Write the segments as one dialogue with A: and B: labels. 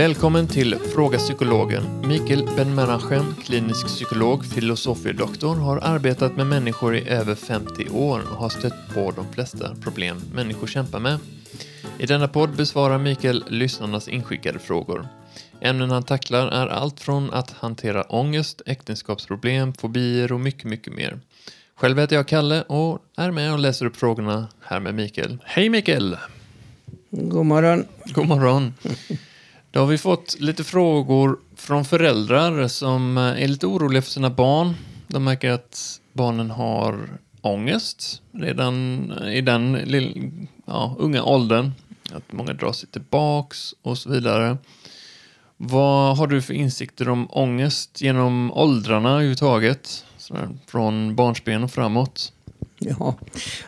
A: Välkommen till Fråga Psykologen. Mikael Ben-Menachem, klinisk psykolog, filosofiedoktor, har arbetat med människor i över 50 år och har stött på de flesta problem människor kämpar med. I denna podd besvarar Mikael lyssnarnas inskickade frågor. Ämnen han tacklar är allt från att hantera ångest, äktenskapsproblem, fobier och mycket, mycket mer. Själv heter jag Kalle och är med och läser upp frågorna här med Mikael. Hej Mikael!
B: God morgon.
A: God morgon! Då har vi fått lite frågor från föräldrar som eh, är lite oroliga för sina barn. De märker att barnen har ångest redan eh, i den lilla, ja, unga åldern. Att många drar sig tillbaks och så vidare. Vad har du för insikter om ångest genom åldrarna överhuvudtaget? Sådär, från barnsben och framåt.
B: Ja.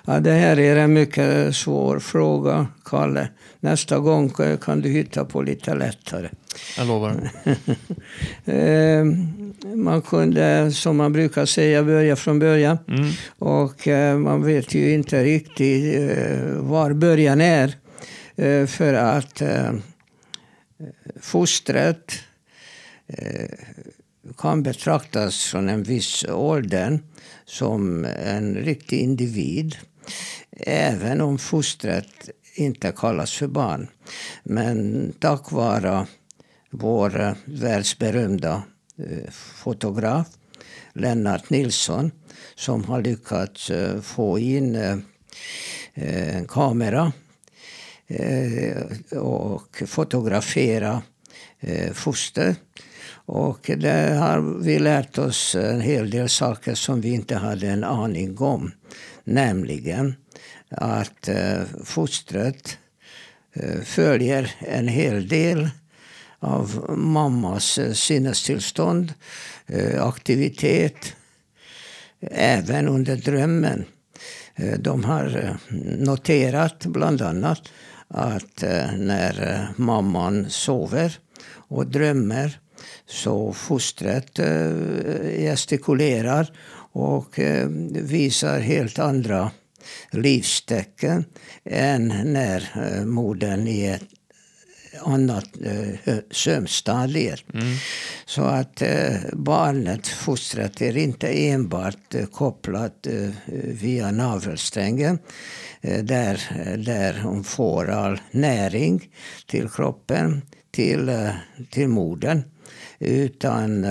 B: ja, det här är en mycket svår fråga, Kalle. Nästa gång kan du hitta på lite lättare.
A: Jag lovar.
B: Eh, man kunde, som man brukar säga, börja från början.
A: Mm.
B: Och eh, man vet ju inte riktigt eh, var början är. För att fostret kan betraktas från en viss ålder som en riktig individ. Även om fostret inte kallas för barn. Men tack vare vår världsberömda eh, fotograf Lennart Nilsson som har lyckats eh, få in eh, en kamera och fotografera foster och där har vi lärt oss en hel del saker som vi inte hade en aning om. Nämligen att eh, fostret eh, följer en hel del av mammas eh, sinnestillstånd, eh, aktivitet, även under drömmen. De har noterat bland annat att när mamman sover och drömmer så fostret gestikulerar och visar helt andra livstecken än när eh, modern i ett annat eh.
A: Mm.
B: Så att eh, barnet, fostret, är inte enbart eh, kopplat eh, via navelsträngen där, där hon får all näring till kroppen, till, till modern utan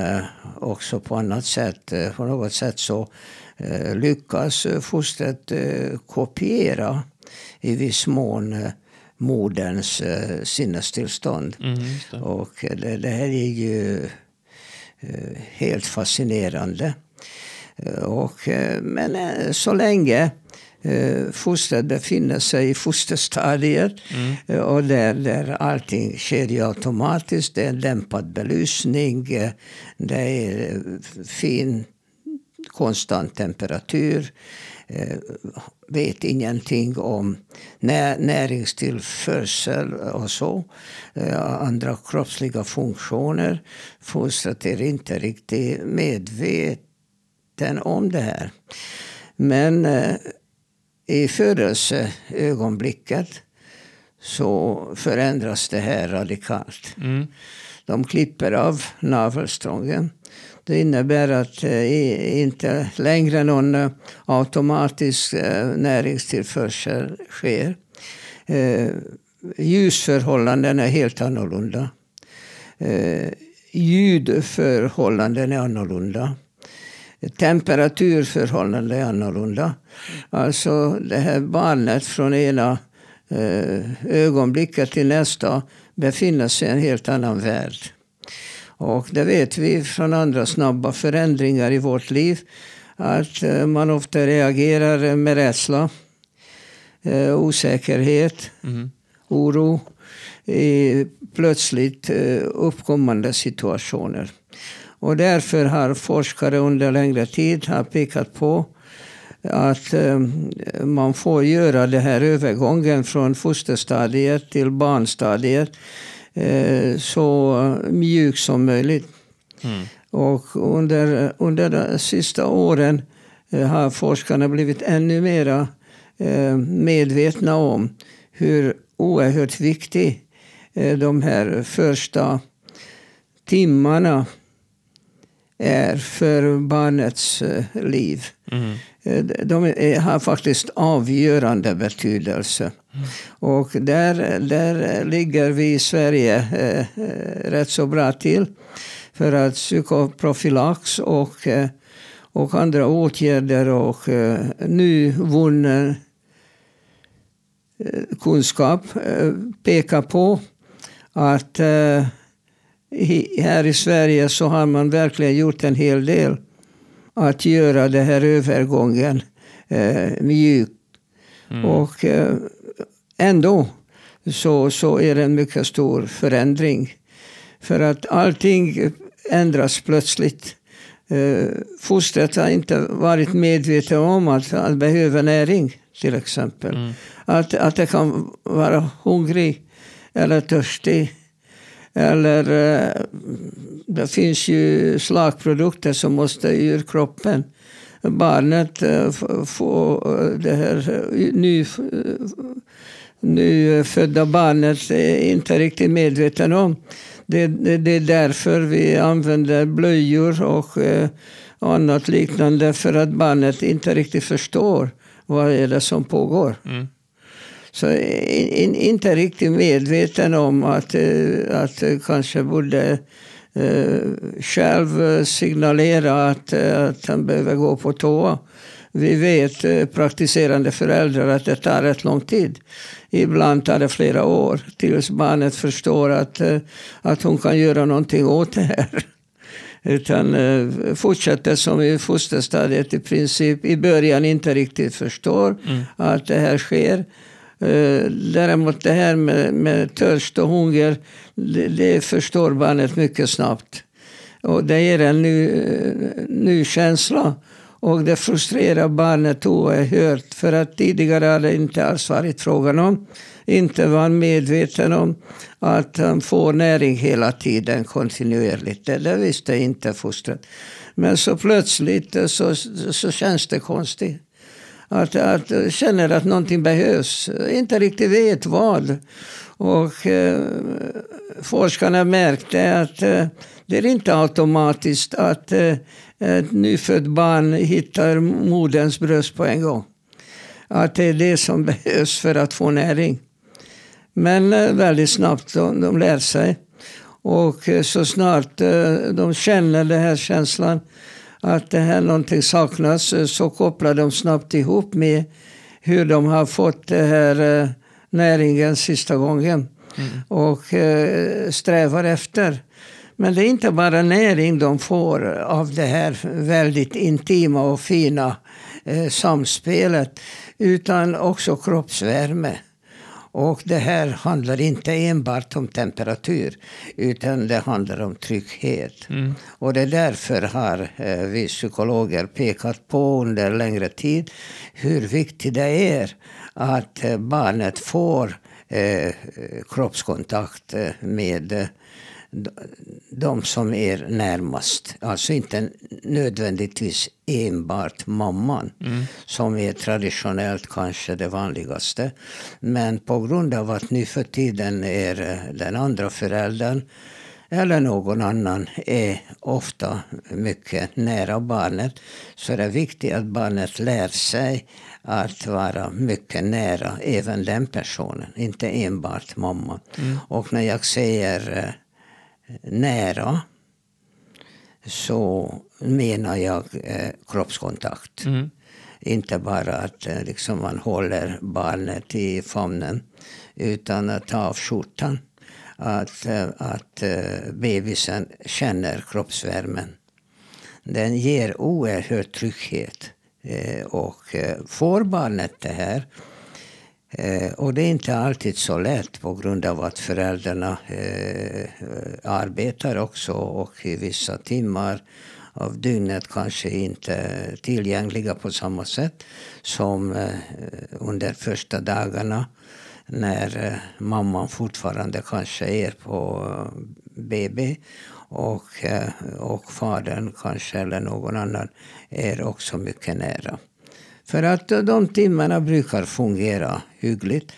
B: också på annat sätt. På något sätt så lyckas fostret kopiera i viss mån moderns sinnestillstånd.
A: Mm, det.
B: Och det, det, här är ju helt fascinerande. Och, men så länge eh, fostret befinner sig i fosterstadiet.
A: Mm.
B: Eh, och där, där allting sker automatiskt. Det är dämpad belysning. Eh, det är eh, fin konstant temperatur. Eh, vet ingenting om när, näringstillförsel och så. Eh, andra kroppsliga funktioner. Fostret är inte riktigt medveten om det här. Men eh, i födelseögonblicket så förändras det här radikalt.
A: Mm.
B: De klipper av navelstrången. Det innebär att eh, det inte längre någon eh, automatisk eh, näringstillförsel sker. Eh, ljusförhållanden är helt annorlunda. Eh, ljudförhållanden är annorlunda. Temperaturförhållanden är annorlunda. Alltså det här barnet från ena eh, ögonblicket till nästa befinner sig i en helt annan värld. Och det vet vi från andra snabba förändringar i vårt liv. Att eh, man ofta reagerar med rädsla, eh, osäkerhet,
A: Mm.
B: oro i plötsligt eh, uppkommande situationer. Och därför har forskare under längre tid har pekat på att man får göra den här övergången från fosterstadiet till barnstadiet så mjuk som möjligt.
A: Mm.
B: Och under, under de sista åren eh, har forskarna blivit ännu mer medvetna om hur oerhört viktig de här första timmarna är för barnets liv. Mm. De har faktiskt avgörande betydelse. Och där, där ligger vi i Sverige eh, rätt så bra till. För att psykoprofylax och, eh, och andra åtgärder och eh, nu vunnen eh, kunskap pekar på att här i Sverige så har man verkligen gjort en hel del att göra den här övergången mjuk. Mm. Och ändå så, så är det en mycket stor förändring. För att allting ändras plötsligt. Eh, fostret har inte varit medvetet om att det behöver näring, till exempel. Mm. Att, att det kan vara hungrig eller törstig. Eller eh, det finns ju slagprodukter som måste ur kroppen. Barnet eh, får det här ny, nyfödda barnet inte riktigt medveten om det, det, det, är därför vi använder blöjor och eh, annat liknande. För att barnet inte riktigt förstår vad är det som pågår. Mm. Så in, inte riktigt medveten om att, eh, att kanske borde eh, själv signalera att, eh, att han behöver gå på toa. Vi vet, eh, praktiserande föräldrar, att det tar rätt lång tid. Ibland tar det flera år tills barnet förstår att, eh, att hon kan göra någonting åt det här. Utan eh, fortsätter som i fosterstadiet i princip i början inte riktigt förstår mm. att det här sker. Däremot det här med, med törst och hunger, det, det, förstår barnet mycket snabbt. Och det ger en ny, ny känsla och det frustrerar barnet oerhört. För att tidigare har det inte alls varit frågan om. Inte var medveten om att han får näring hela tiden kontinuerligt. Det, det visste inte fostret. Men så plötsligt så, så känns det konstigt. Att, att känner att någonting behövs. Inte riktigt vet vad. Och eh, forskarna märkte att eh, det är inte automatiskt att eh, ett nyfött barn hittar moderns bröst på en gång. Att det är det som behövs för att få näring. Men eh, väldigt snabbt, de, de lär sig. Och eh, så snart eh, de känner den här känslan att det här någonting saknas så kopplar de snabbt ihop med hur de har fått det här näringen sista gången. Mm. Och strävar efter. Men det är inte bara näring de får av det här väldigt intima och fina eh, samspelet. Utan också kroppsvärme. Och det här handlar inte enbart om temperatur, utan det handlar om trygghet. Mm. Och det är därför har eh, vi psykologer pekat på under längre tid hur viktigt det är att eh, barnet får eh, kroppskontakt eh, med de som är närmast. Alltså inte nödvändigtvis enbart mamman, mm. som är traditionellt kanske det vanligaste. Men på grund av att nu för tiden är eh, den andra föräldern eller någon annan är ofta mycket nära barnet så är det viktigt att barnet lär sig att vara mycket nära även den personen, inte enbart mamman. Mm. Och när jag säger eh, nära så menar jag eh, kroppskontakt. Mm. Inte bara att eh, liksom man håller barnet i famnen utan att ta av skjortan. Att, eh, att eh, bebisen känner kroppsvärmen. Den ger oerhörd trygghet. Och får barnet det här Eh, och det är inte alltid så lätt på grund av att föräldrarna eh, arbetar också och i vissa timmar av dygnet kanske inte tillgängliga på samma sätt som eh, under första dagarna när eh, mamman fortfarande kanske är på eh, BB och, eh, och fadern kanske eller någon annan är också mycket nära. För att de timmarna brukar fungera hyggligt.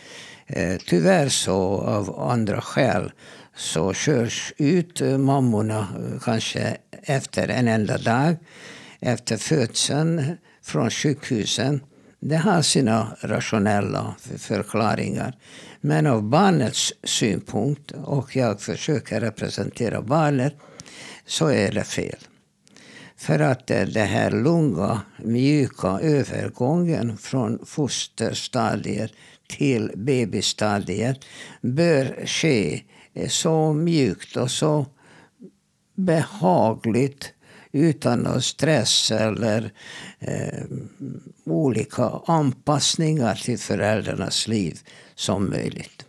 B: Eh, tyvärr så av andra skäl så körs ut mammorna eh, kanske efter en enda dag efter födseln från sjukhusen. Det har sina rationella förklaringar. Men av barnets synpunkt, och jag försöker representera barnet, så är det fel. För att eh, det här lugna, mjuka övergången från fosterstadiet till bebisstadiet bör ske eh, så mjukt och så behagligt utan någon stress eller eh, olika anpassningar till föräldrarnas liv som möjligt.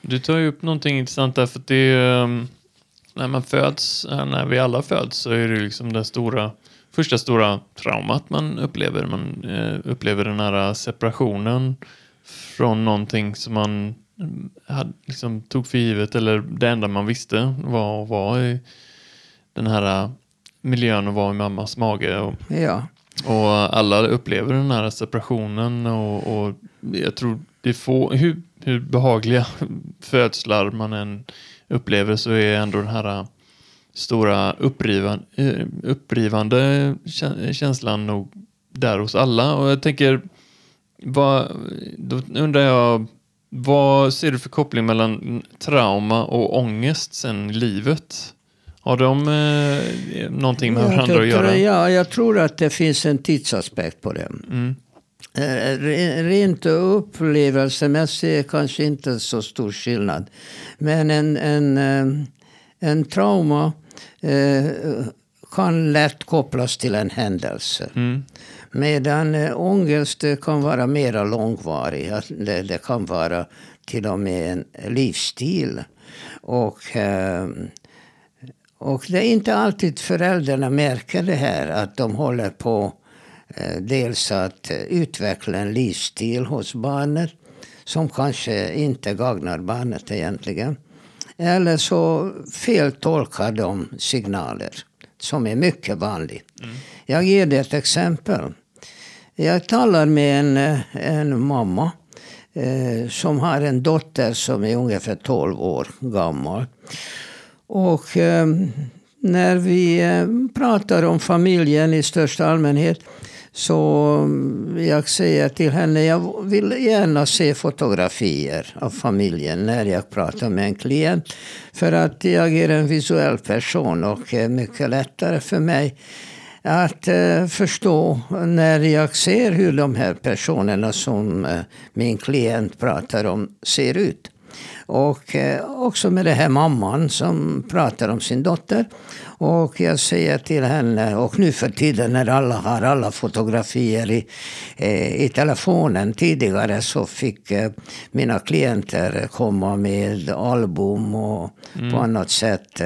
A: Du tar ju upp någonting intressant där, för det är, um, när man föds, eh, när vi alla föds, så är det liksom det stora, första stora traumat man upplever. Man eh, upplever den här separationen från någonting som man mm, hade, liksom, tog för givet, eller det enda man visste var att vara i den här miljön och vara i mammas mage. Och,
B: ja.
A: och alla upplever den här separationen och, och jag tror det är få, hur, hur behagliga födslar man än upplever så är ändå den här stora upprivan, eh, upprivande känslan nog där hos alla. Och jag tänker, vad, då undrar jag, vad ser du för koppling mellan trauma och ångest sen i livet? Har de eh, någonting med varandra att göra?
B: Ja, jag tror att det finns en tidsaspekt på det.
A: Mm.
B: Eh, rent upplevelsemässigt kanske inte så stor skillnad. Men en, en, eh, en trauma eh, kan lätt kopplas till en händelse.
A: Mm.
B: Medan ångest kan vara mer långvarig. Det, det kan vara till och med en livsstil. Och och det är inte alltid föräldrarna märker det här, att de håller på dels att utveckla en livsstil hos barnet som kanske inte gagnar barnet egentligen. Eller så feltolkar de signaler, som är mycket vanligt. Mm. Jag ger dig ett exempel. Jag talar med en, eh, en mamma eh, som har en dotter som är ungefär 12 år gammal. Och eh, när vi eh, pratar om familjen i största allmänhet så mm, jag säger till henne, jag vill gärna se fotografier av familjen när jag pratar med en klient. För att jag är en visuell person och det är mycket lättare för mig att eh, förstå när jag ser hur de här personerna som eh, min klient pratar om ser ut. Och eh, också med den här mamman som pratar om sin dotter. Och jag säger till henne, och nu för tiden när alla har alla fotografier i, eh, i telefonen. Tidigare så fick eh, mina klienter komma med album och mm. på annat sätt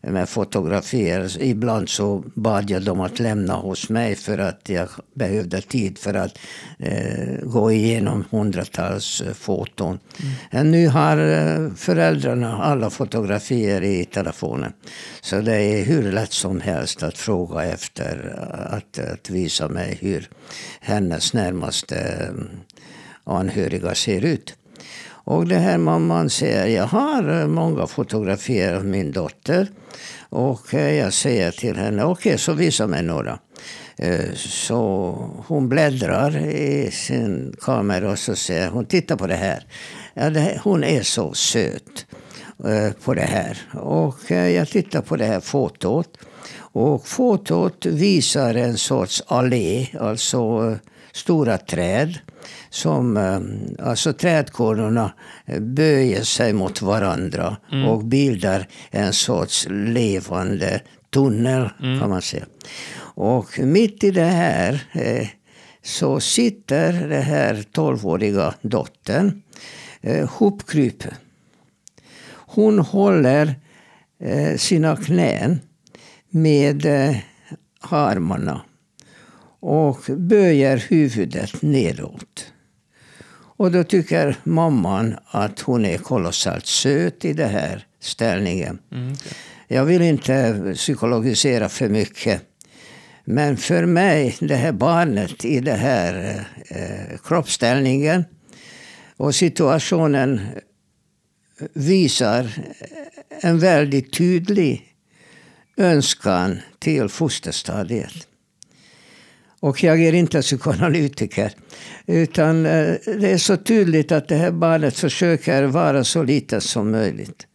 B: med fotografier. Ibland så bad jag dem att lämna hos mig för att jag behövde tid för att eh, gå igenom hundratals foton. Mm. Nu har föräldrarna alla fotografier i telefonen. Så det är hur lätt som helst att fråga efter, att, att visa mig hur hennes närmaste anhöriga ser ut. Och det här mamman säger, jag har eh, många fotografier av min dotter. Och eh, jag säger till henne, okej okay, så visa mig några. Eh, så hon bläddrar i sin kamera och så säger hon, titta på det här. Ja, det, hon är så söt på det här. Och jag tittar på det här fotot. Och fotot visar en sorts allé, alltså stora träd. Som, alltså trädkronorna böjer sig mot varandra mm. och bildar en sorts levande tunnel mm. kan man säga. Och mitt i det här eh, så sitter den här tolvåriga dottern eh, hopkrypen. Hon håller eh, sina knän med eh, armarna och böjer huvudet nedåt. Och då tycker mamman att hon är kolossalt söt i den här ställningen. Mm, okay. Jag vill inte psykologisera för mycket. Men för mig, det här barnet i den här eh, kroppsställningen Och situationen visar en väldigt tydlig önskan till fosterstadiet. Och jag är inte psykoanalytiker. Utan eh, det är så tydligt att det här barnet försöker vara så litet som möjligt.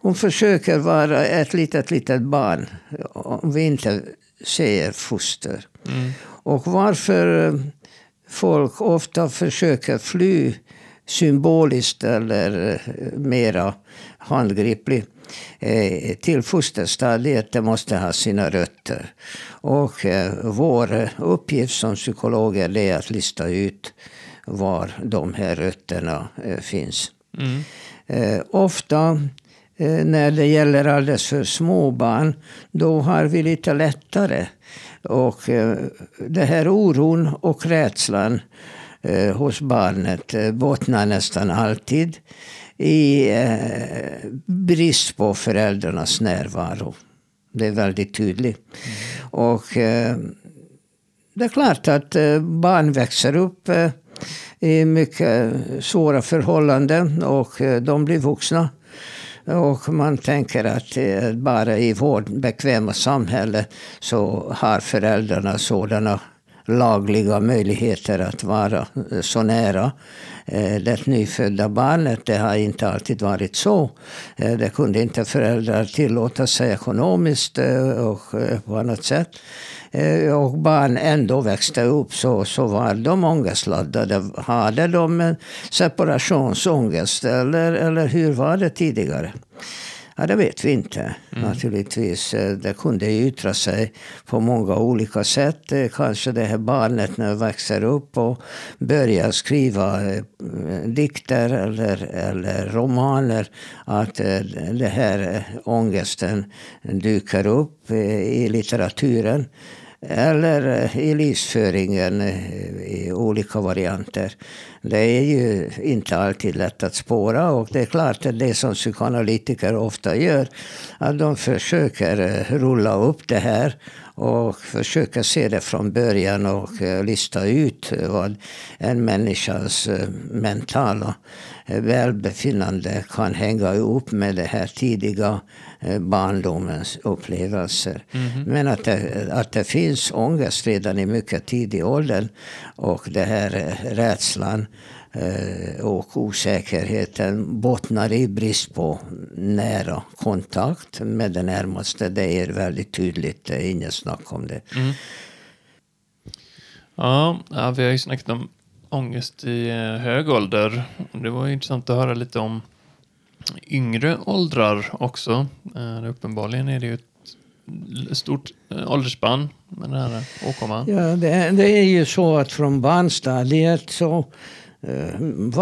B: Hon försöker vara ett litet, litet barn. Om vi inte säger foster. Mm. Och varför eh, folk ofta försöker fly symboliskt eller eh, mera handgripligt till fosterstadiet, det måste ha sina rötter. Och vår uppgift som psykologer är att lista ut var de här rötterna finns. Mm. Ofta Eh, när det gäller alldeles för små barn, då har vi lite lättare. Och eh, det här oron och rädslan eh, hos barnet bottnar nästan alltid i brist på föräldrarnas närvaro. Det är väldigt tydligt. Mm. Och eh, det är klart att eh, barn växer upp eh, i mycket svåra förhållanden och de blir vuxna. Och man tänker att bara i vårt bekväma samhälle så har föräldrarna sådana lagliga möjligheter att vara eh, så nära eh, det nyfödda barnet. Det har inte alltid varit så. Eh, det kunde inte föräldrar tillåta sig ekonomiskt och på annat sätt. Och barn ändå växte upp så, så var de ångestladdade. Hade de en separationsångest eller, eller hur var det tidigare? Ja, det vet vi inte mm. naturligtvis. Det kunde yttra sig på många olika sätt. Kanske det här barnet när det växer upp och börjar skriva eh, dikter eller, eller romaner. Att eh, det här ångesten dyker upp i litteraturen eller eh, i livsföringen eh, i olika varianter. Det är ju inte alltid lätt att spåra och det är klart att det som psykoanalytiker ofta gör, att de försöker eh, rulla upp det här och försöka se det från början och lista ut vad en människas mentala välbefinnande kan hänga ihop med det här tidiga Eh, barndomens upplevelser. Mm. Men att det, att det finns ångest redan i mycket tidig ålder och det här eh, rädslan eh, och osäkerheten bottnar i brist på nära kontakt med det närmaste. Det är väldigt tydligt, det är inget snack om det. Mm.
A: Ja, ja, vi har ju snackat om ångest i eh, hög ålder. Det var intressant att höra lite om yngre åldrar också. Eh, uppenbarligen är det ju ett stort eh, åldersspann med den här åkomman.
B: Ja, det, det, är ju så att från barnstadiet så eh,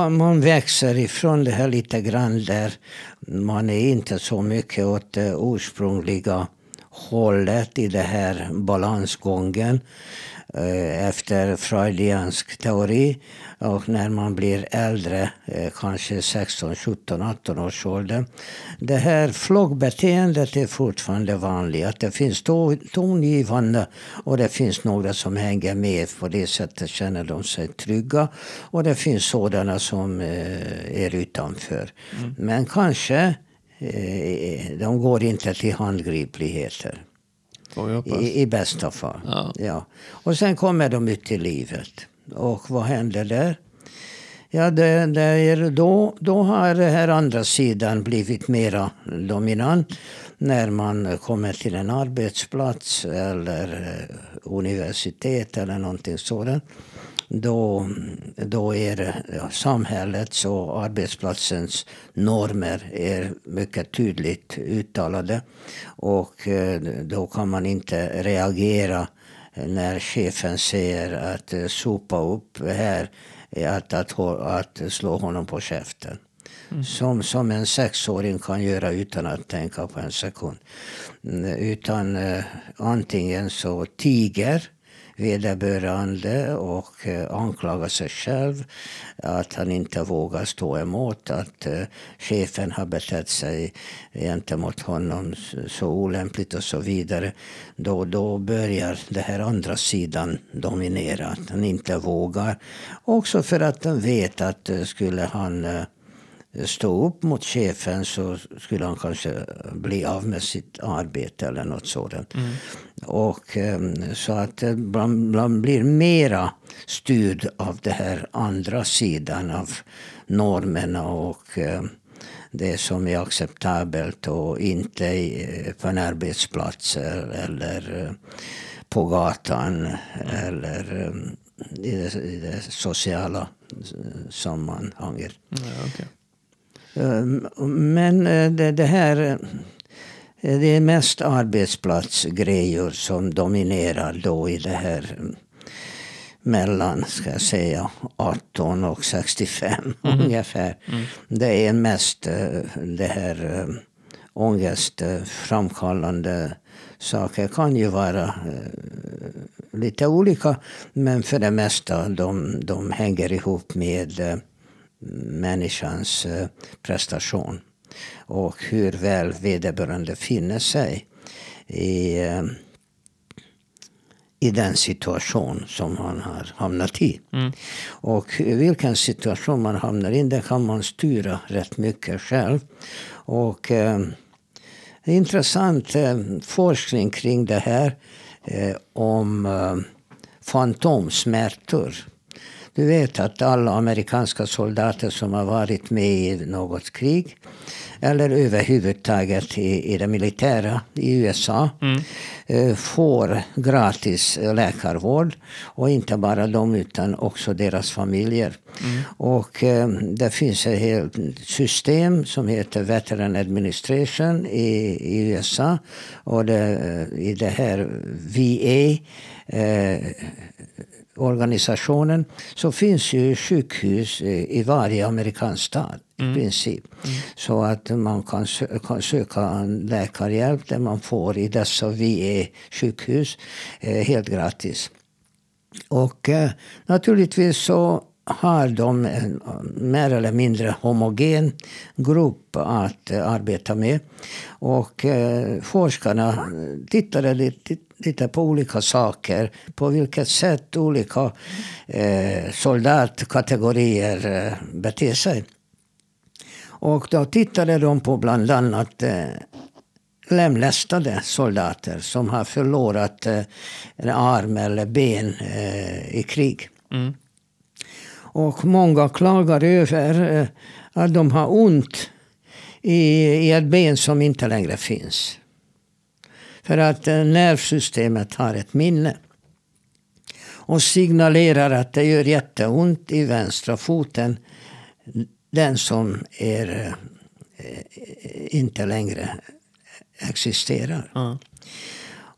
B: man växer ifrån det här lite grann där man är inte så mycket åt det ursprungliga hållet i den här balansgången. Eh, efter freudiansk teori. Och när man blir äldre, eh, kanske 16, 17, 18 års ålder. Det här floggbeteendet är fortfarande vanligt. Att det finns tongivande och det finns några som hänger med. På det sättet känner de sig trygga. Och det finns sådana som eh, är utanför. Mm. Men kanske de går inte till handgripligheter. I, I bästa fall. Ja. ja. Och sen kommer de ut i livet. Och vad händer där? Ja, det, det är då, då har den här andra sidan blivit mera dominant. När man kommer till en arbetsplats eller eh, universitet eller någonting sådant då, då är ja, samhällets och arbetsplatsens normer är mycket tydligt uttalade. Och eh, då kan man inte reagera när chefen säger att eh, sopa upp här, att, att, att slå honom på käften. Mm. Som, som en sexåring kan göra utan att tänka på en sekund. Utan eh, antingen så tiger vederbörande och eh, anklagar sig själv. Att han inte vågar stå emot att eh, chefen har betett sig gentemot honom så olämpligt och så vidare. Då, då börjar den här andra sidan dominera. Att han inte vågar. Också för att han vet att eh, skulle han stå upp mot chefen så skulle han kanske bli av med sitt arbete eller något sådant. Mm. Och, ehm, så att man, man blir mera styrd av den här andra sidan av normerna och ehm, det som är acceptabelt och inte på en arbetsplats eller eh, på gatan mm. eller ehm, i det, i det sociala sammanhanget.
A: Ja, okay.
B: Ehm, men eh, det, det här eh, det är mest arbetsplatsgrejer som dominerar då i det här mm, mellan, ska jag säga, 18 och 65 mm. ungefär. Mm. Det är mest eh, det här ångestframkallande saker. kan ju vara lite olika, men för det mesta de, de hänger ihop med människans eh, prestation. Och hur väl vederbörande finner sig i, eh, i den situation som han har hamnat i. Mm. Och vilken situation man hamnar i, det kan man styra rätt mycket själv. Och eh, intressant eh, forskning kring det här eh, om eh, fantomsmärtor. Du vet att alla amerikanska soldater som har varit med i något krig eller överhuvudtaget i, i det militära i USA mm. eh, får gratis läkarvård. Och inte bara de utan också deras familjer. Mm. Och eh, det finns ett helt system som heter Veteran Administration i, i USA. Och det, i det här VA eh, organisationen så finns ju sjukhus i varje amerikansk stad mm. i princip. Mm. Så att man kan, sö kan söka läkarhjälp där man får i dessa VE-sjukhus eh, helt gratis. Och eh, naturligtvis så har de en mer eller mindre homogen grupp att eh, arbeta med. Och eh, forskarna eh, tittade lite, på olika saker. På vilket sätt olika eh, soldatkategorier eh, beter sig. Och då tittade de på bland annat eh, lemlästade soldater som har förlorat en arm eller ben i krig. Mm. Och många klagar över eh, att de har ont i, i ett ben som inte längre finns. För att eh, nervsystemet har ett minne. Och signalerar att det gör jätteont i vänstra foten. Den som är, eh, inte längre existerar. Mm.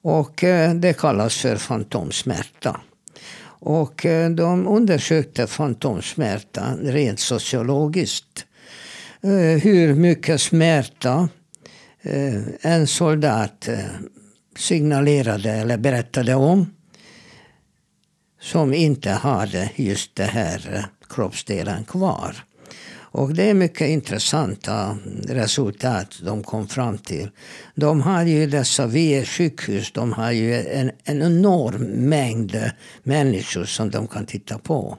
B: Och det kallas för fantomsmärta. Och eh, de undersökte fantomsmärta rent sociologiskt. Eh, hur mycket smärta eh, en soldat signalerade eller berättade om som inte hade just den här kroppsdelen kvar. Och det är mycket intressanta resultat de kom fram till. De har ju dessa VE-sjukhus, de har ju en, en enorm mängd människor som de kan titta på.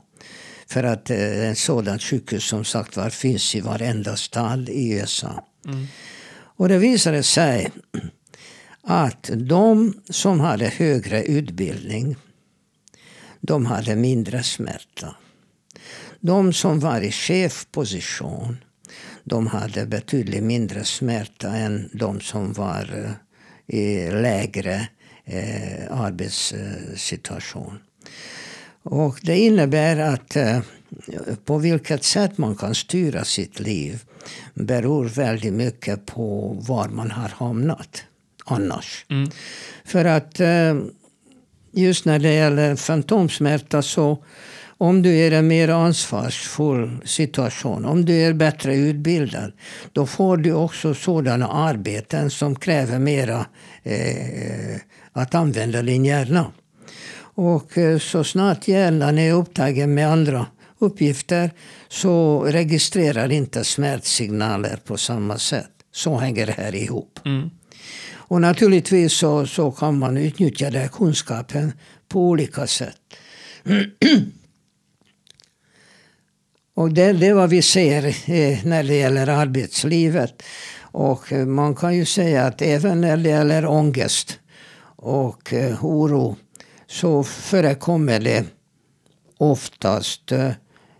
B: För att eh, en sådan sjukhus som sagt var finns i varenda stad i USA. Mm. Och det visade sig att de som hade högre utbildning, de hade mindre smärta. De som var i chefposition de hade betydligt mindre smärta än de som var eh, i lägre eh, arbetssituation. Och det innebär att eh, på vilket sätt man kan styra sitt liv beror väldigt mycket på var man har hamnat annars. Mm. För att eh, just när det gäller fantomsmärta så om du är en mer ansvarsfull situation, om du är bättre utbildad, då får du också sådana arbeten som kräver mera eh, att använda din hjärna. Och eh, så snart hjärnan är upptagen med andra uppgifter så registrerar inte smärtsignaler på samma sätt. Så hänger det här ihop.
A: Mm.
B: Och naturligtvis så, så kan man utnyttja den kunskapen på olika sätt. Och det, det är vad vi ser eh, när det gäller arbetslivet. Och eh, man kan ju säga att även när det gäller ångest och eh, oro så förekommer det oftast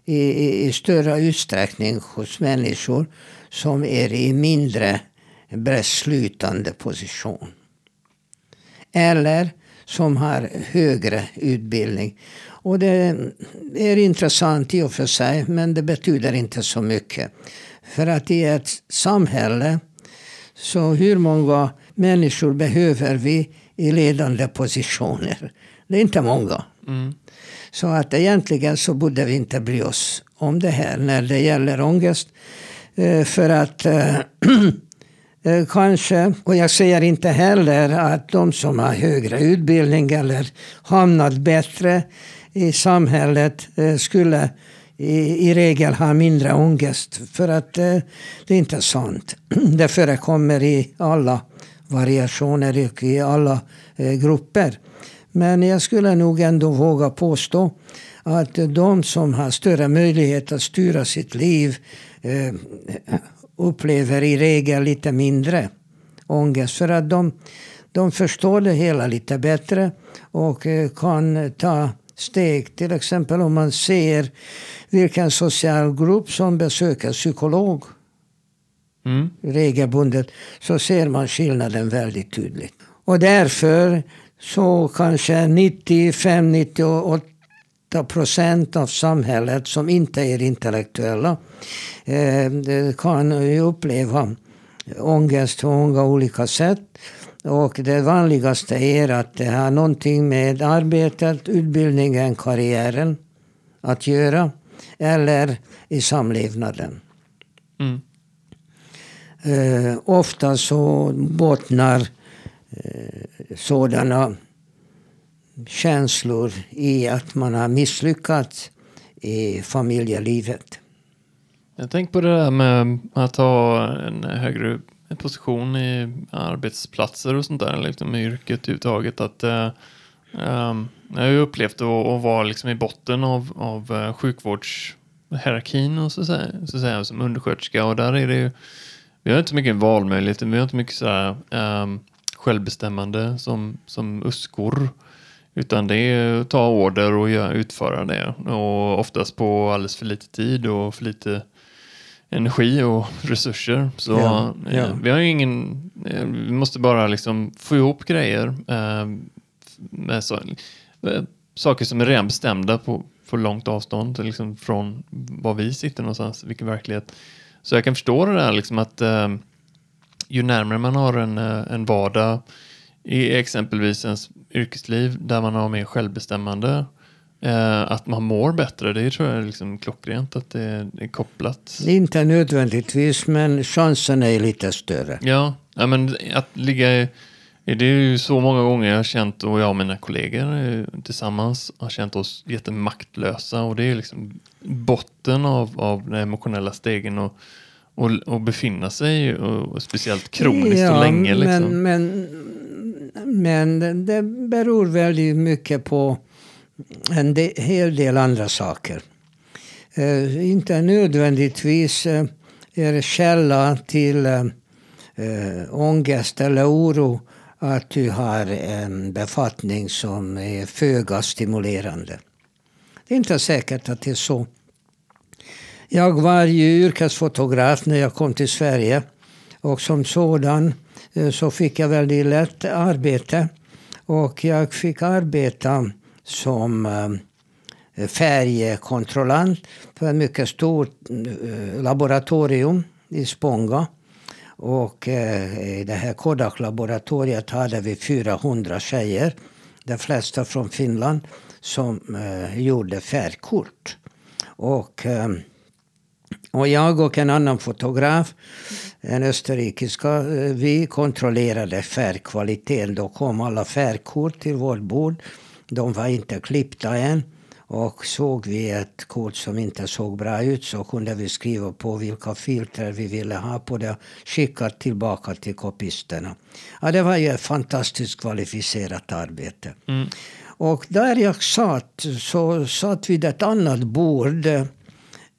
B: i, i, i större utsträckning hos människor som är i mindre beslutande position. Eller som har högre utbildning. Och det är intressant i och för sig, men det betyder inte så mycket. För att i ett samhälle, så hur många människor behöver vi i ledande positioner? Det är inte många.
A: Mm.
B: Så att egentligen så borde vi inte bry oss om det här när det gäller ångest. Eh, för att eh, eh, kanske, och jag säger inte heller att de som har högre utbildning eller hamnat bättre i samhället eh, skulle i, i regel ha mindre ångest. För att eh, det är inte sant. Det förekommer i alla variationer och i alla eh, grupper. Men jag skulle nog ändå våga påstå att de som har större möjlighet att styra sitt liv upplever i regel lite mindre ångest. För att de, de förstår det hela lite bättre och kan ta steg. Till exempel om man ser vilken social grupp som besöker psykolog
A: mm.
B: regelbundet så ser man skillnaden väldigt tydligt. Och därför så kanske 95-98 procent av samhället som inte är intellektuella eh, kan uppleva ångest på många olika sätt. Och det vanligaste är att det har någonting med arbetet, utbildningen, karriären att göra. Eller i samlevnaden.
A: Mm.
B: Eh, ofta så bottnar eh, sådana känslor i att man har misslyckats i familjelivet.
A: Jag tänker på det där med att ha en högre position i arbetsplatser och sånt där, liksom i yrket överhuvudtaget. Att, eh, um, jag har ju upplevt att, att vara liksom i botten av, av eh, sjukvårdshierarkin och så, säga, så säga, som undersköterska och där är det ju, vi har inte så mycket valmöjligheter, vi har inte mycket så här, um, självbestämmande som, som uskor. Utan det är att ta order och göra, utföra det. Och oftast på alldeles för lite tid och för lite energi och resurser. Så
B: ja, ja.
A: Eh, vi har ingen, eh, vi måste bara liksom få ihop grejer. Eh, med så, saker som är redan bestämda på, på långt avstånd liksom från var vi sitter någonstans, vilken verklighet. Så jag kan förstå det där liksom att ju närmare man har en, en vardag i exempelvis ens yrkesliv där man har mer självbestämmande eh, att man mår bättre, det tror jag är liksom klockrent att det är kopplat.
B: Inte nödvändigtvis, men chansen är lite större.
A: Ja, ja men att ligga i, det är ju så många gånger jag har känt, och jag och mina kollegor eh, tillsammans har känt oss jättemaktlösa och det är liksom botten av, av den emotionella stegen och och, och befinna sig, och, speciellt kroniskt ja, och länge. Liksom.
B: Men, men, men det beror väldigt mycket på en de, hel del andra saker. Eh, inte nödvändigtvis eh, är källa till eh, eh, ångest eller oro att du har en befattning som är föga stimulerande. Det är inte säkert att det är så. Jag var ju yrkesfotograf när jag kom till Sverige. Och som sådan eh, så fick jag väldigt lätt arbete. Och jag fick arbeta som eh, färgkontrollant för ett mycket stort eh, laboratorium i Spånga. Och eh, i det här Kodak-laboratoriet hade vi 400 tjejer, de flesta från Finland, som gjorde färgkort. Och och jag och en annan fotograf, en österrikiska, vi kontrollerade färgkvaliteten. Då kom alla färgkort till vårt bord. De var inte klippta än. Och såg vi ett kort som inte såg bra ut så kunde vi skriva på vilka filter vi ville ha på det. Skicka tillbaka till kopisterna. Ja, det var ju ett fantastiskt kvalificerat arbete.
A: Mm.
B: Och där jag satt så satt vid ett annat bord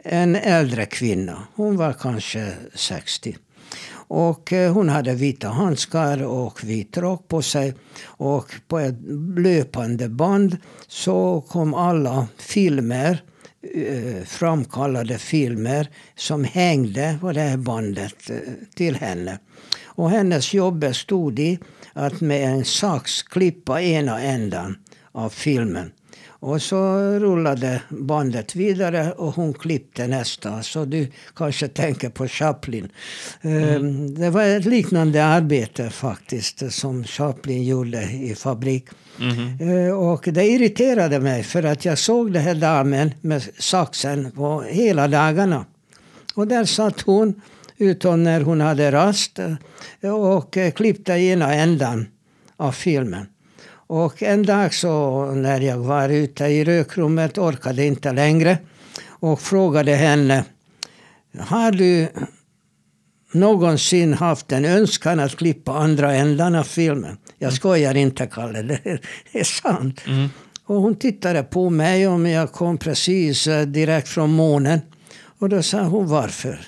B: en äldre kvinna. Hon var kanske 60. Och eh, hon hade vita handskar och vit rock på sig. Och på ett löpande band så kom alla filmer, eh, framkallade filmer som hängde på det här bandet eh, till henne. Och hennes jobb bestod i att med en sax klippa ena ändan av filmen. Och så rullade bandet vidare och hon klippte nästa. Så du kanske tänker på Chaplin. Mm. Det var ett liknande arbete faktiskt som Chaplin gjorde i fabrik. Mm. Och det irriterade mig för att jag såg den här damen med saxen på hela dagarna. Och där satt hon, utom när hon hade rast, och klippte ena ändan av filmen. Och en dag så när jag var ute i rökrummet orkade inte längre och frågade henne Har du någonsin haft en önskan att klippa andra ändan av filmen? Jag mm. skojar inte, Kalle. Det är sant. Mm. Och hon tittade på mig om jag kom precis eh, direkt från månen. Och då sa hon varför.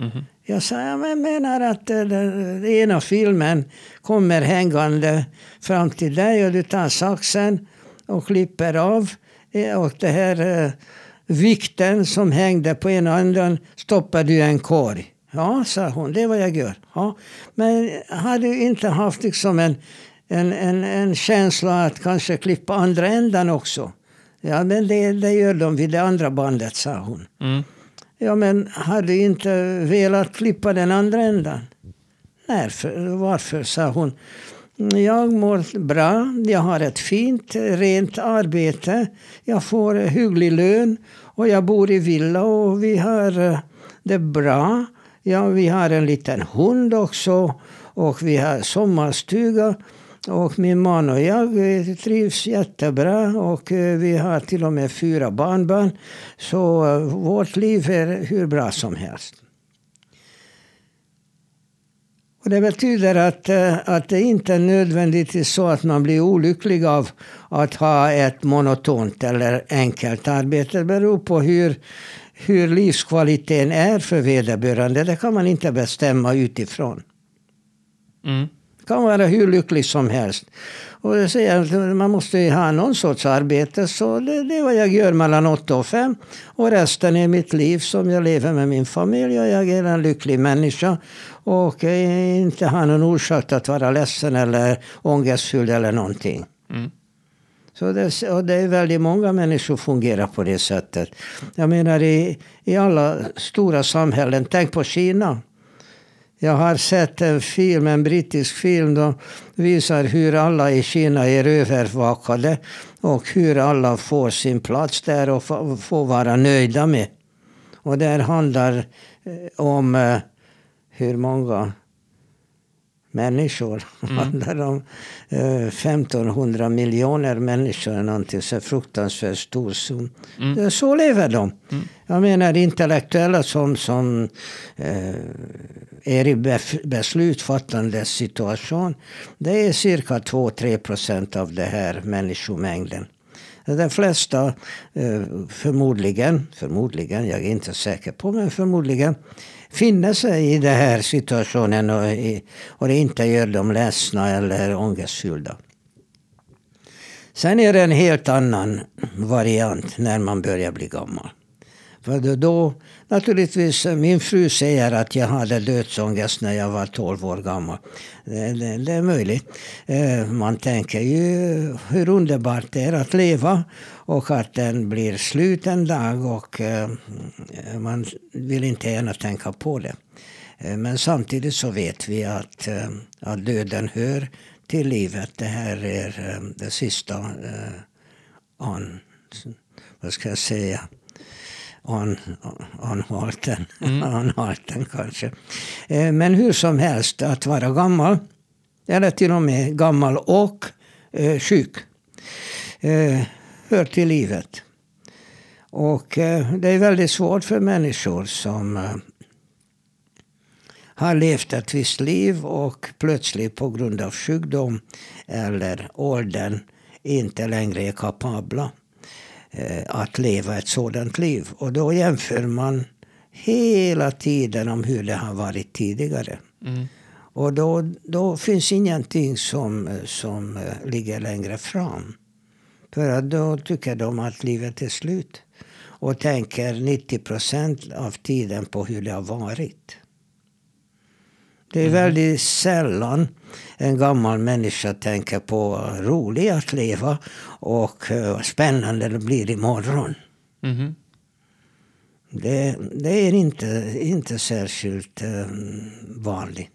B: Mm. Jag sa, jag menar att eh, eh, den ena filmen kommer hängande fram till dig och du tar saxen och klipper av. Eh, och det här eh, vikten som hängde på ena änden stoppar du i en korg. Ja, sa hon, det är vad jag gör. Ja. Men har du inte haft liksom en, en, en, en känsla att kanske klippa andra änden också? Ja, men det, det gör de vid det andra bandet, sa hon. Mm. Ja, men har du inte velat klippa den andra ändan? Nej, för, varför, sa hon. Jag mår bra, jag har ett fint, rent arbete, jag får hygglig lön och jag bor i villa och vi har eh, det bra. Ja, vi har en liten hund också och vi har sommarstuga. Och min man och jag trivs jättebra och eh, vi har till och med fyra barnbarn. Så eh, vårt liv är hur bra som helst. Och det betyder att, eh, att det inte är nödvändigtvis så att man blir olycklig av att ha ett monotont eller enkelt arbete. Det beror på hur, hur livskvaliteten är för vederbörande. Det kan man inte bestämma utifrån. Mm kan vara hur lycklig som helst. Och jag säger att man måste ha någon sorts arbete. Så det, det, är vad jag gör mellan 8 och 5. Och resten är mitt liv som jag lever med min familj. Och jag är en lycklig människa. Och inte har någon orsak att vara ledsen eller ångestfylld eller någonting. Mm. Så det, och det är väldigt många människor som fungerar på det sättet. Jag menar i, i alla stora samhällen. Tänk på Kina. Jag har sett en film, en brittisk film, som visar hur alla i Kina är övervakade och hur alla får sin plats där och får vara nöjda med. Och det handlar eh, om eh, hur många människor. Mm. handlar om eh, 1500 miljoner människor. Någonting så fruktansvärt stor sum. Mm. Så lever de. Mm. Jag menar intellektuella som, som eh, är i beslutfattande situation. Det är cirka 2-3 procent av den här människomängden. De flesta, eh, förmodligen, förmodligen, jag är inte säker på, men förmodligen finna sig i den här situationen och, och det inte gör dem ledsna eller ångestfyllda. Sen är det en helt annan variant när man börjar bli gammal. För då, naturligtvis, min fru säger att jag hade dödsångest när jag var 12 år gammal. Det, det, det, är möjligt. Eh, man tänker ju hur underbart det är att leva och att den blir slut en dag och eh, man vill inte gärna tänka på det. Eh, men samtidigt så vet vi att, att döden hör till livet. Det här är det sista an, vad ska jag säga, an, anhalten. Mm. anhalten kanske. Eh, men hur som helst, att vara gammal, eller till och med gammal och eh, sjuk. Hör till livet. Och eh, det är väldigt svårt för människor som eh, har levt ett visst liv och plötsligt på grund av sjukdom eller åldern inte längre är kapabla eh, att leva ett sådant liv. Och då jämför man hela tiden om hur det har varit tidigare. Mm. Och då, då finns ingenting som, som ligger längre fram. För att då tycker de att livet är slut. Och tänker 90 procent av tiden på hur det har varit. Det är mm. väldigt sällan en gammal människa tänker på roligt att leva och uh, spännande det blir imorgon. Mm. Det, det är inte, inte särskilt uh, vanligt.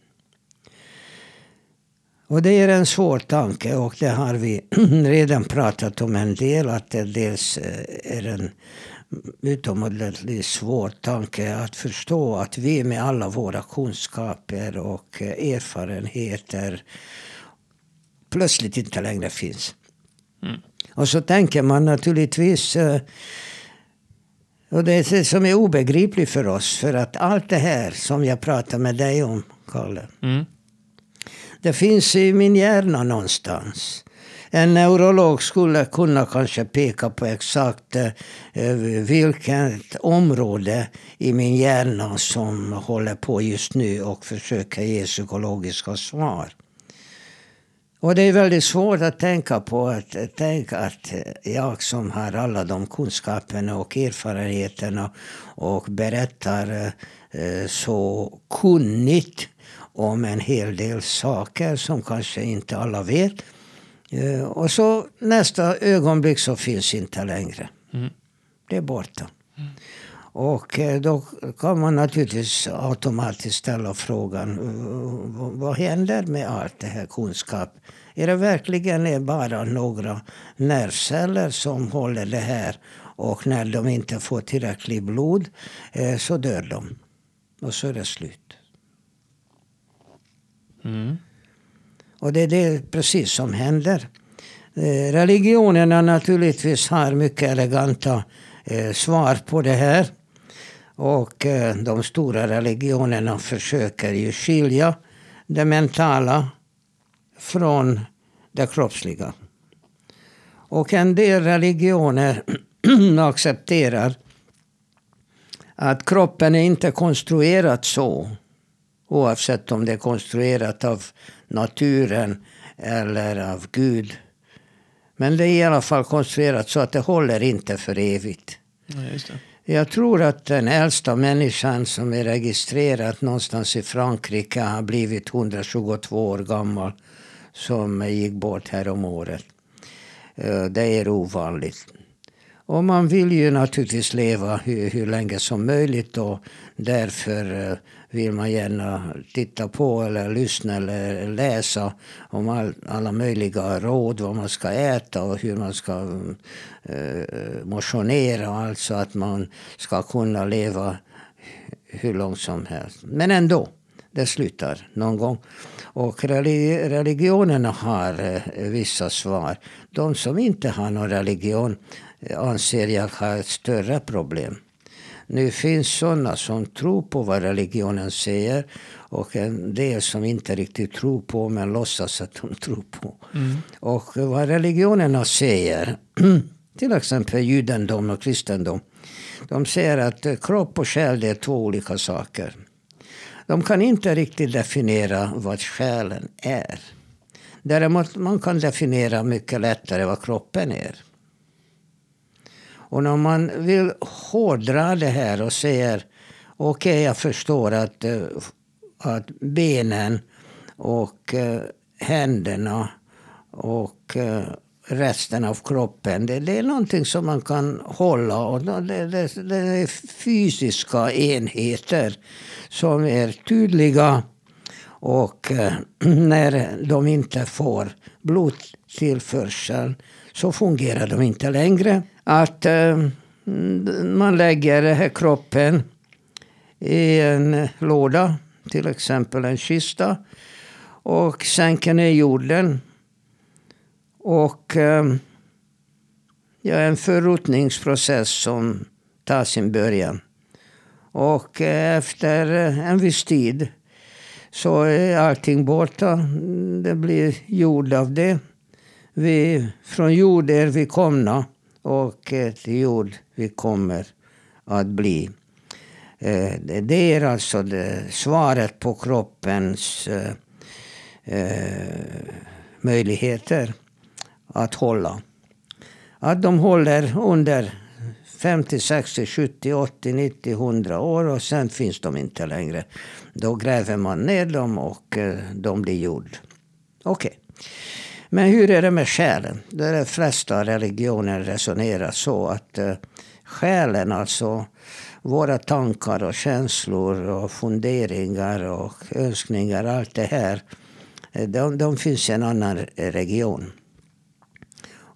B: Och det är en svår tanke och det har vi redan pratat om en del. Att det dels eh, är en utomordentligt svår tanke att förstå att vi med alla våra kunskaper och erfarenheter plötsligt inte längre finns. Mm. Och så tänker man naturligtvis eh, och det är det som är obegripligt för oss. För att allt det här som jag pratar med dig om, Kalle. Mm. Det finns i min hjärna någonstans. En neurolog skulle kunna kanske peka på exakt eh, vilket område i min hjärna som håller på just nu och försöker ge psykologiska svar. Och det är väldigt svårt att tänka på att, tänk att jag som har alla de kunskaperna och erfarenheterna och berättar eh, så kunnigt om en hel del saker som kanske inte alla vet. Eh, och så nästa ögonblick så finns inte längre. Mm. Det är borta. Mm. Och eh, då kan man naturligtvis automatiskt ställa frågan vad händer med allt det här kunskap? Är det verkligen bara några nervceller som håller det här och när de inte får tillräckligt blod eh, så dör de. Och så är det slut. Mm. Och det är det precis som händer. Eh, religionerna naturligtvis har mycket eleganta eh, svar på det här. Och eh, de stora religionerna försöker ju skilja det mentala från det kroppsliga. Och en del religioner accepterar att kroppen är inte konstruerad så Oavsett om det är konstruerat av naturen eller av Gud. Men det är i alla fall konstruerat så att det håller inte för evigt. Ja, Jag tror att den äldsta människan som är registrerad någonstans i Frankrike har blivit 122 år gammal. Som gick bort här om året. Eh, det är ovanligt. Och man vill ju naturligtvis leva hur, hur länge som möjligt och därför eh, vill man gärna titta på eller lyssna eller läsa om all, alla möjliga råd vad man ska äta och hur man ska eh, motionera. Alltså att man ska kunna leva hur långt som helst. Men ändå, det slutar någon gång. Och religionerna har eh, vissa svar. De som inte har någon religion eh, anser jag har ett större problem. Nu finns sådana som tror på vad religionen säger och en del som inte riktigt tror på men låtsas att de tror på. Mm. Och vad religionerna säger, till exempel judendom och kristendom. De säger att kropp och själ är två olika saker. De kan inte riktigt definiera vad själen är. Däremot man kan definiera mycket lättare vad kroppen är. Och när man vill hårdra det här och säger okej, okay, jag förstår att, eh, att benen och eh, händerna och eh, resten av kroppen. Det, det, är någonting som man kan hålla. Och det, det, det, är fysiska enheter som är tydliga. Och när de inte får blodtillförseln så fungerar de inte längre att eh, man lägger kroppen i en låda, till exempel en kista, och sänker ner jorden. Och eh, ja, en förrotningsprocess som tar sin början. Och eh, efter eh, en viss tid så är allting borta. Det blir jord av det. Vi, från jord är vi komna och eh, till jord vi kommer att bli. Eh, det är alltså det, svaret på kroppens eh, möjligheter att hålla. Att de håller under 50, 60, 70, 80, 90, 100 år och sen finns de inte längre. Då gräver man ner dem och de blir jord. Okej. Okay. Men hur är det med själen? De flesta religioner resonerar så att eh, själen, alltså våra tankar och känslor och funderingar och önskningar, allt det här, eh, de, de finns i en annan region.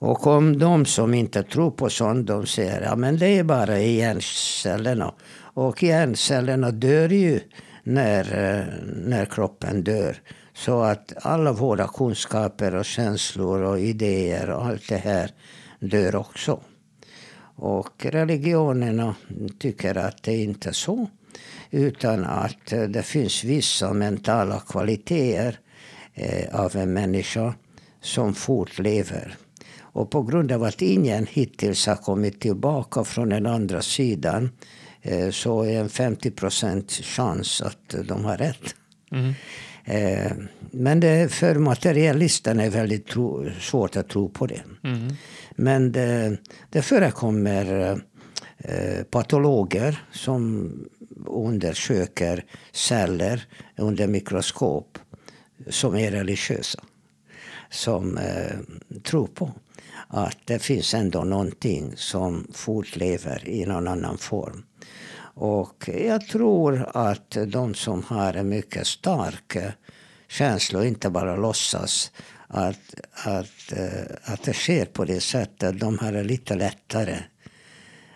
B: Och om de som inte tror på sånt, de säger ja men det är bara i hjärncellerna. Och hjärncellerna dör ju när, eh, när kroppen dör. Så att alla våra kunskaper och känslor och idéer och allt det här dör också. Och religionerna tycker att det inte är så. Utan att det finns vissa mentala kvaliteter eh, av en människa som fortlever. Och på grund av att ingen hittills har kommit tillbaka från den andra sidan eh, så är en 50 chans att de har rätt. Mm. Eh, men det, för materialisten är väldigt tro, svårt att tro på det. Mm. Men det, det förekommer eh, patologer som undersöker celler under mikroskop som är religiösa. Som eh, tror på att det finns ändå någonting som fortlever i någon annan form. Och jag tror att de som har en mycket stark känsla inte bara låtsas att, att, eh, att det sker på det sättet. De har det lite lättare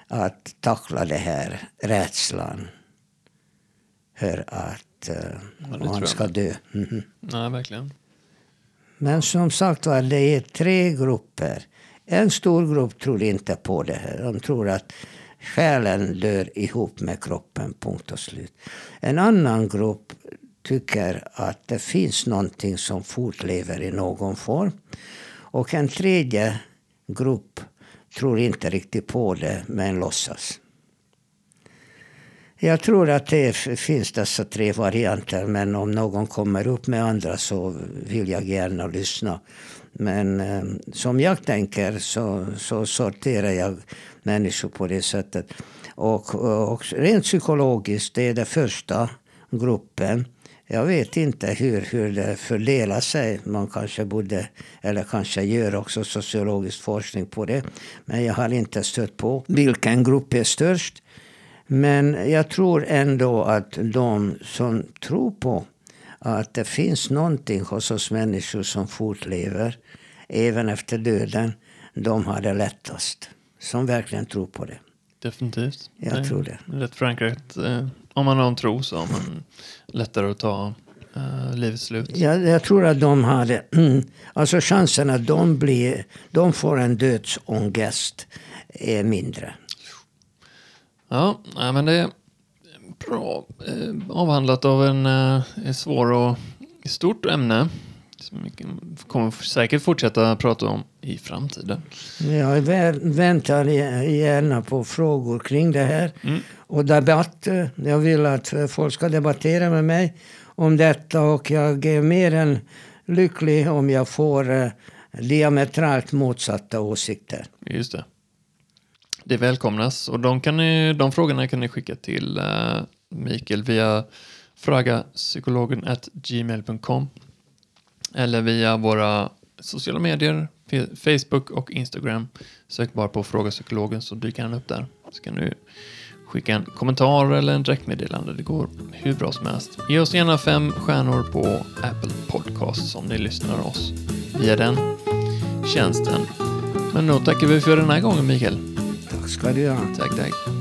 B: att tackla det här rädslan för att uh, ja, man ska dö. Mm.
A: Nej, verkligen.
B: Men som sagt var, det är tre grupper. En stor grupp tror inte på det här. De tror att Själen dör ihop med kroppen, punkt och slut. En annan grupp tycker att det finns någonting som fortlever i någon form. Och en tredje grupp tror inte riktigt på det, men låtsas. Jag tror att det finns dessa tre varianter, men om någon kommer upp med andra så vill jag gärna lyssna. Men eh, som jag tänker så, så sorterar jag människor på det sättet. Och, och rent psykologiskt, det är den första gruppen. Jag vet inte hur, hur det fördelar sig. Man kanske borde, eller kanske gör också sociologisk forskning på det. Men jag har inte stött på vilken grupp är störst. Men jag tror ändå att de som tror på att det finns någonting hos oss människor som fortlever även efter döden, de har det lättast. Som verkligen tror på det.
A: Definitivt.
B: Jag det tror det.
A: Lätt förankrat. Eh, om man har en tro så har man lättare att ta uh, livets slut.
B: Ja, jag tror att de har det. Alltså chansen att de, blir, de får en dödsångest är mindre.
A: Ja, men det är bra eh, avhandlat av en eh, svår och stort ämne. Kommer säkert fortsätta prata om i framtiden.
B: Jag väntar gärna på frågor kring det här. Mm. Och debatt. Jag vill att folk ska debattera med mig om detta. Och jag är mer än lycklig om jag får eh, diametralt motsatta åsikter.
A: Just det. Det välkomnas. Och de, kan ni, de frågorna kan ni skicka till Mikael via fragapsykologen gmail.com eller via våra sociala medier, Facebook och Instagram. Sök bara på Fråga Psykologen så dyker han upp där. Så kan du skicka en kommentar eller en direktmeddelande. Det går hur bra som helst. Ge oss gärna fem stjärnor på Apple Podcasts om ni lyssnar oss via den tjänsten. Men då tackar vi för den här gången Mikael.
B: Tack ska du ha.
A: Tack, tack.